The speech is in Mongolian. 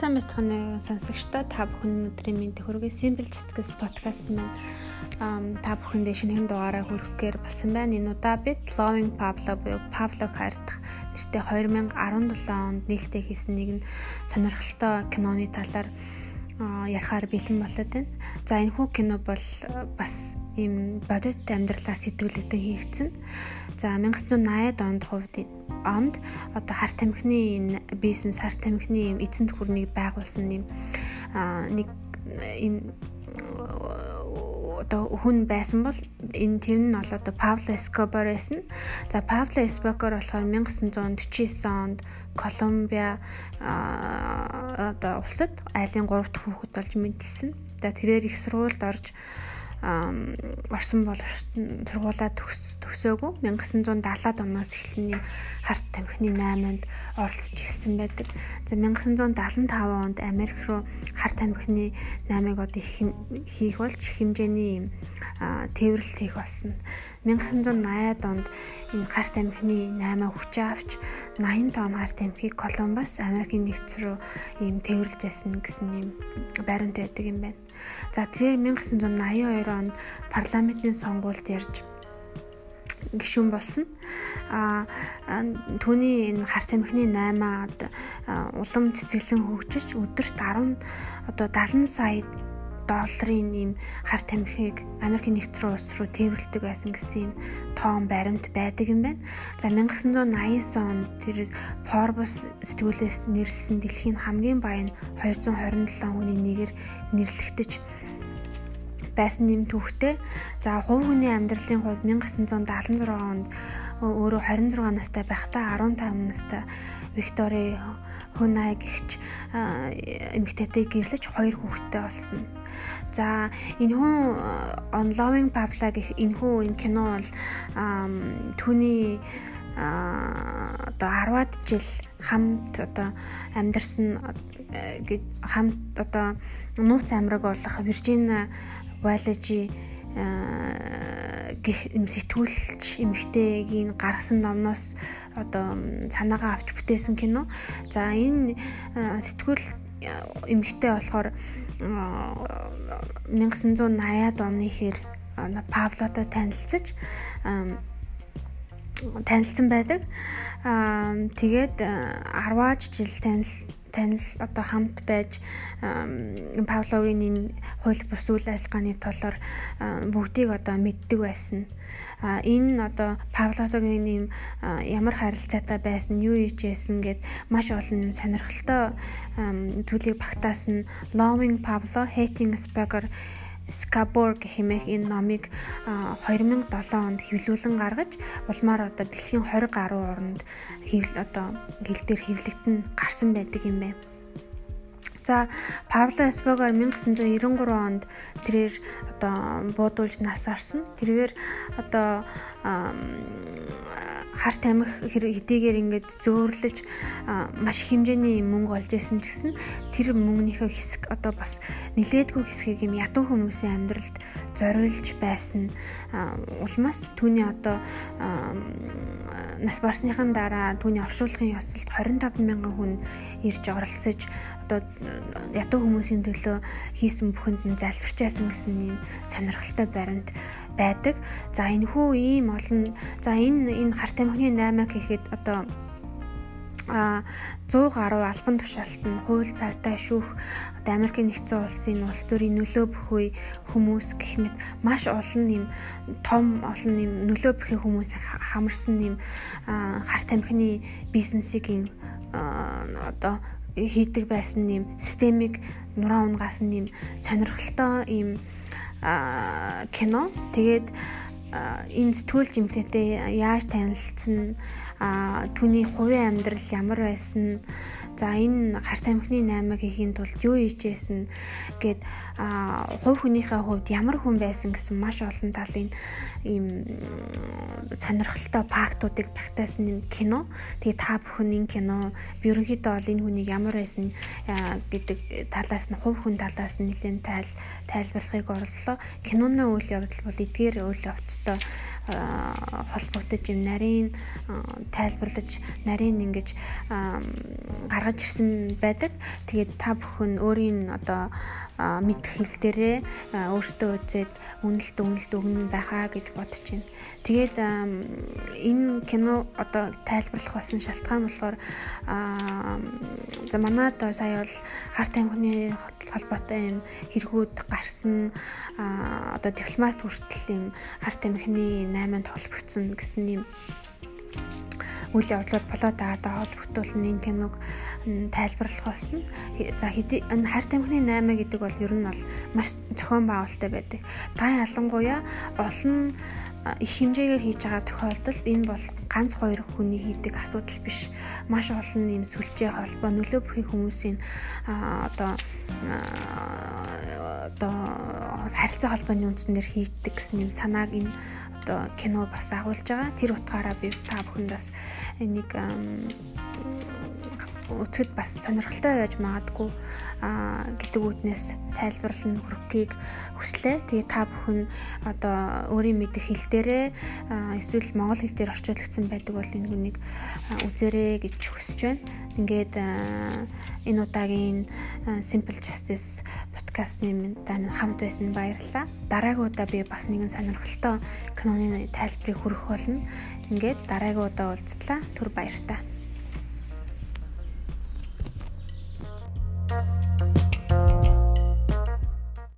Сайн мэцхан сонсогчдоо та бүхэн өдрийн мэндийг хүргэе. Simple Justice podcast маань та бүхэндээ шинэхэн дугаараа хүргэхээр болсон байна. Энэ удаа бид Loving Pablo буюу Pablo хайрдах нэртэй 2017 онд нээлттэй хийсэн нэгэн сонирхолтой киноны талаар ярихаар бэлэн болоод байна. За энэ хүү кино бол бас ийм бодит амьдралаар сэтгүүлэгдэн хийгдсэн. За 1980-ад онд хувьд онд одоо харт тамхины бизнес харт тамхины эзэн төхөрнийг байгуулсан юм нэг юм одоо хүн байсан бол энэ тэр нь бол одоо Пабло Эскобар байсан. За Пабло Эскобар болохоор 1949 онд Колумбиа одоо улсад айлын 3 дахь хүүхэд болж мэдсэн. За тэрээр их сургуульд орж орсон бол сургуулаа төгсөөгүй 1970-аад оноос эхлэн юм харт тамхины 8-нд оролцож ирсэн байдаг. За 1975 онд Америк руу харт тамхины 8-ыг одоо хийх болж хэмжээний тээвэрлэл хийх болсон. 1980-ад онд энэ харт амхины 8 хүчээ авч 80 тонн харт амхийг Колумбас Америкийн нэгдсэн рүү ийм тээвэрлж байсан гэсэн ийм баримт байдаг юм байна. За тэрээр 1982 онд парламентын сонгуульд ярьж гишүүн болсон. А түүний энэ харт амхины 8-аад улам цэцгэлэн хөгжиж өдөрт 10 одоо 70 сая долларын ийм хар тамхиг Америкийн нэгдсэн улс руу тээвэрлдэг байсан гэсэн юм тоон баримт байдаг юм байна. За 1989 онд тэр Forbes сэтгүүлээс нэрлсэн дэлхийн хамгийн баян 227 хүний нэгээр нэрлэгдэж байсан нэм түүхтэй. За хувь хүний амьдралын хувьд 1976 онд өөрөө 26 настай байхдаа 15 настай Виктори Хунай гихч эмэгтэйтэй гэрлэж хоёр хүүхэдтэй болсон. За энэ хүн Unloving Pavla гэх энэ хүн энэ кино бол түүний одоо 10-аад жил хамт одоо амьдарсан гэж хамт одоо нууц амраг болох Виржина Валежи гих юм сэтгүүлч эмэгтэйгийн гаргасан номноос одоо санаагаа авч бүтээсэн кино. За энэ сэтгүүл эмэгтэй болохоор 1980-ад оны хэр Павлотой танилцж танилцсан байдаг. Тэгээд 10-аж жил танилцсан танил одоо хамт байж Павлогийн энэ хууль бус үйл ажиллагааны толоор бүгдийг одоо мэддэг байсан. Энэ одоо Павлогийн ийм ямар харилцаатай байсан, юу хийжсэн гэд маш олон сонирхолтой зүйлийг багтаасан Loving Pablo Hating Speaker Scabor гэх хэмээх энэ номыг 2007 онд хэвлүүлэн гаргаж улмаар одоо дэлхийн 20 гаруй орнд хэвл одоо хил дээр хэвлэгдэн гарсан байдаг юм байна. За Пабло Эспогор 1993 онд тэрээр одоо буудуулж нас арсан. Тэрээр одоо харт амих хэдийгээр ингээд зөөрлөж маш хэмжээний мөнгө олж исэн ч гэсэн тэр мөнгөнийхөө хэсэг одоо бас нилээдгүй хэсгийг юм ядуу хүмүүсийн амьдралд зориулж байсан. Улмаас түүний одоо нас барсныхан дараа түүний оршуулгын ёсолд 25 мянган хүн ирж оролцож одоо ядуу хүмүүсийн төлөө хийсэн бүхэнд нь залбирчаасан гэсэн юм сонирхолтой баримт байдаг. За энэ хүү ийм олон за энэ энэ харт амхны 8 гэхэд одоо а 100 гаруй албан тушаалт нь хууль цаатаа шүүх одоо Америкийн нэгдсэн улсын улс төрийн нөлөө бүхүй хүмүүс гэх мэт маш олон юм том олон юм нөлөө бүхий хүмүүс хамарсан юм харт амхны бизнесийг одоо хийдэг байсан юм системийг нураа унгаасан юм сонирхолтой юм кино. Тэгээд энэ сэтгүүл жимлэтэй яаж танилцсан түүний хувийн амьдрал ямар байсан За энэ харт амхны 8-ыг хийхийн тулд юу хийжсэн гэд хувь хүнийхээ хувьд ямар хүн байсан гэсэн маш олон талын ийм сонирхолтой фактуудыг багтаасан юм кино. Тэгээ та бүхэн энэ кино ерөнхийдөө бол энэ хүнийг ямар байсан гэдэг талаас нь хувь хүн талаас нь нэлээд тайл тайлбарлахыг оролцлоо. Киноны үйл явдал бол эдгээр үйл явцтай холбогдож юм нарийн тайлбарлаж нарийн ингэж гаргаж гаргаж ирсэн байдаг. Тэгээд та бүхэн өөрийн одоо мэдх хэл дээрээ өөртөө үзээд үнэлт үнэлт өгнө байхаа гэж бодож байна. Тэгээд энэ кино одоо тайлбарлах болсон шалтгаан болохоор за манайд сая бол харт аймагны холбоотой юм хэрэгүүд гарсан одоо дипломат хүртэл юм харт аймагны 8-нд холбогдсон гэсэн юм үйл явдлууд болоод байгаа холбогдуулн энэ киног тайлбарлах болсон. За хэдий энэ харт амхны 8 гэдэг бол ер нь бол маш зохион байгуулалттай байдаг. Та ялангуяа олон их хэмжээгээр хийж байгаа тохиолдолд энэ бол ганц хоёр хүний хийдэг асуудал биш. Маш олон юм сүлжээ холбоо нөлөө бүхий хүмүүсийн одоо одоо харилцаа холбооны үндснээр хийдэг гэсэн юм санааг энэ одоо кино бас агуулж байгаа. Тэр утгаараа би та бүхэнд бас энийг үзэхэд бас сонирхолтой байж магадгүй гэдэг үүднээс тайлбарлан хүрхийг хүслээ. Тэгээ та бүхэн одоо өөрийн мэдих хэл дээрээ эсвэл монгол хэл дээр орчуулагдсан байдаг бол энэ хүнийг үзээрэй гэж хүсэж байна. Ингээд энэ удаагийн Simple Justice подкастны минь хамт байсан баярлалаа. Дараагийн удаа би бас нэгэн сонирхолтой киноны тайлбарыг хүргэх болно. Ингээд дараагийн удаа уулзлаа. Түр баяртай.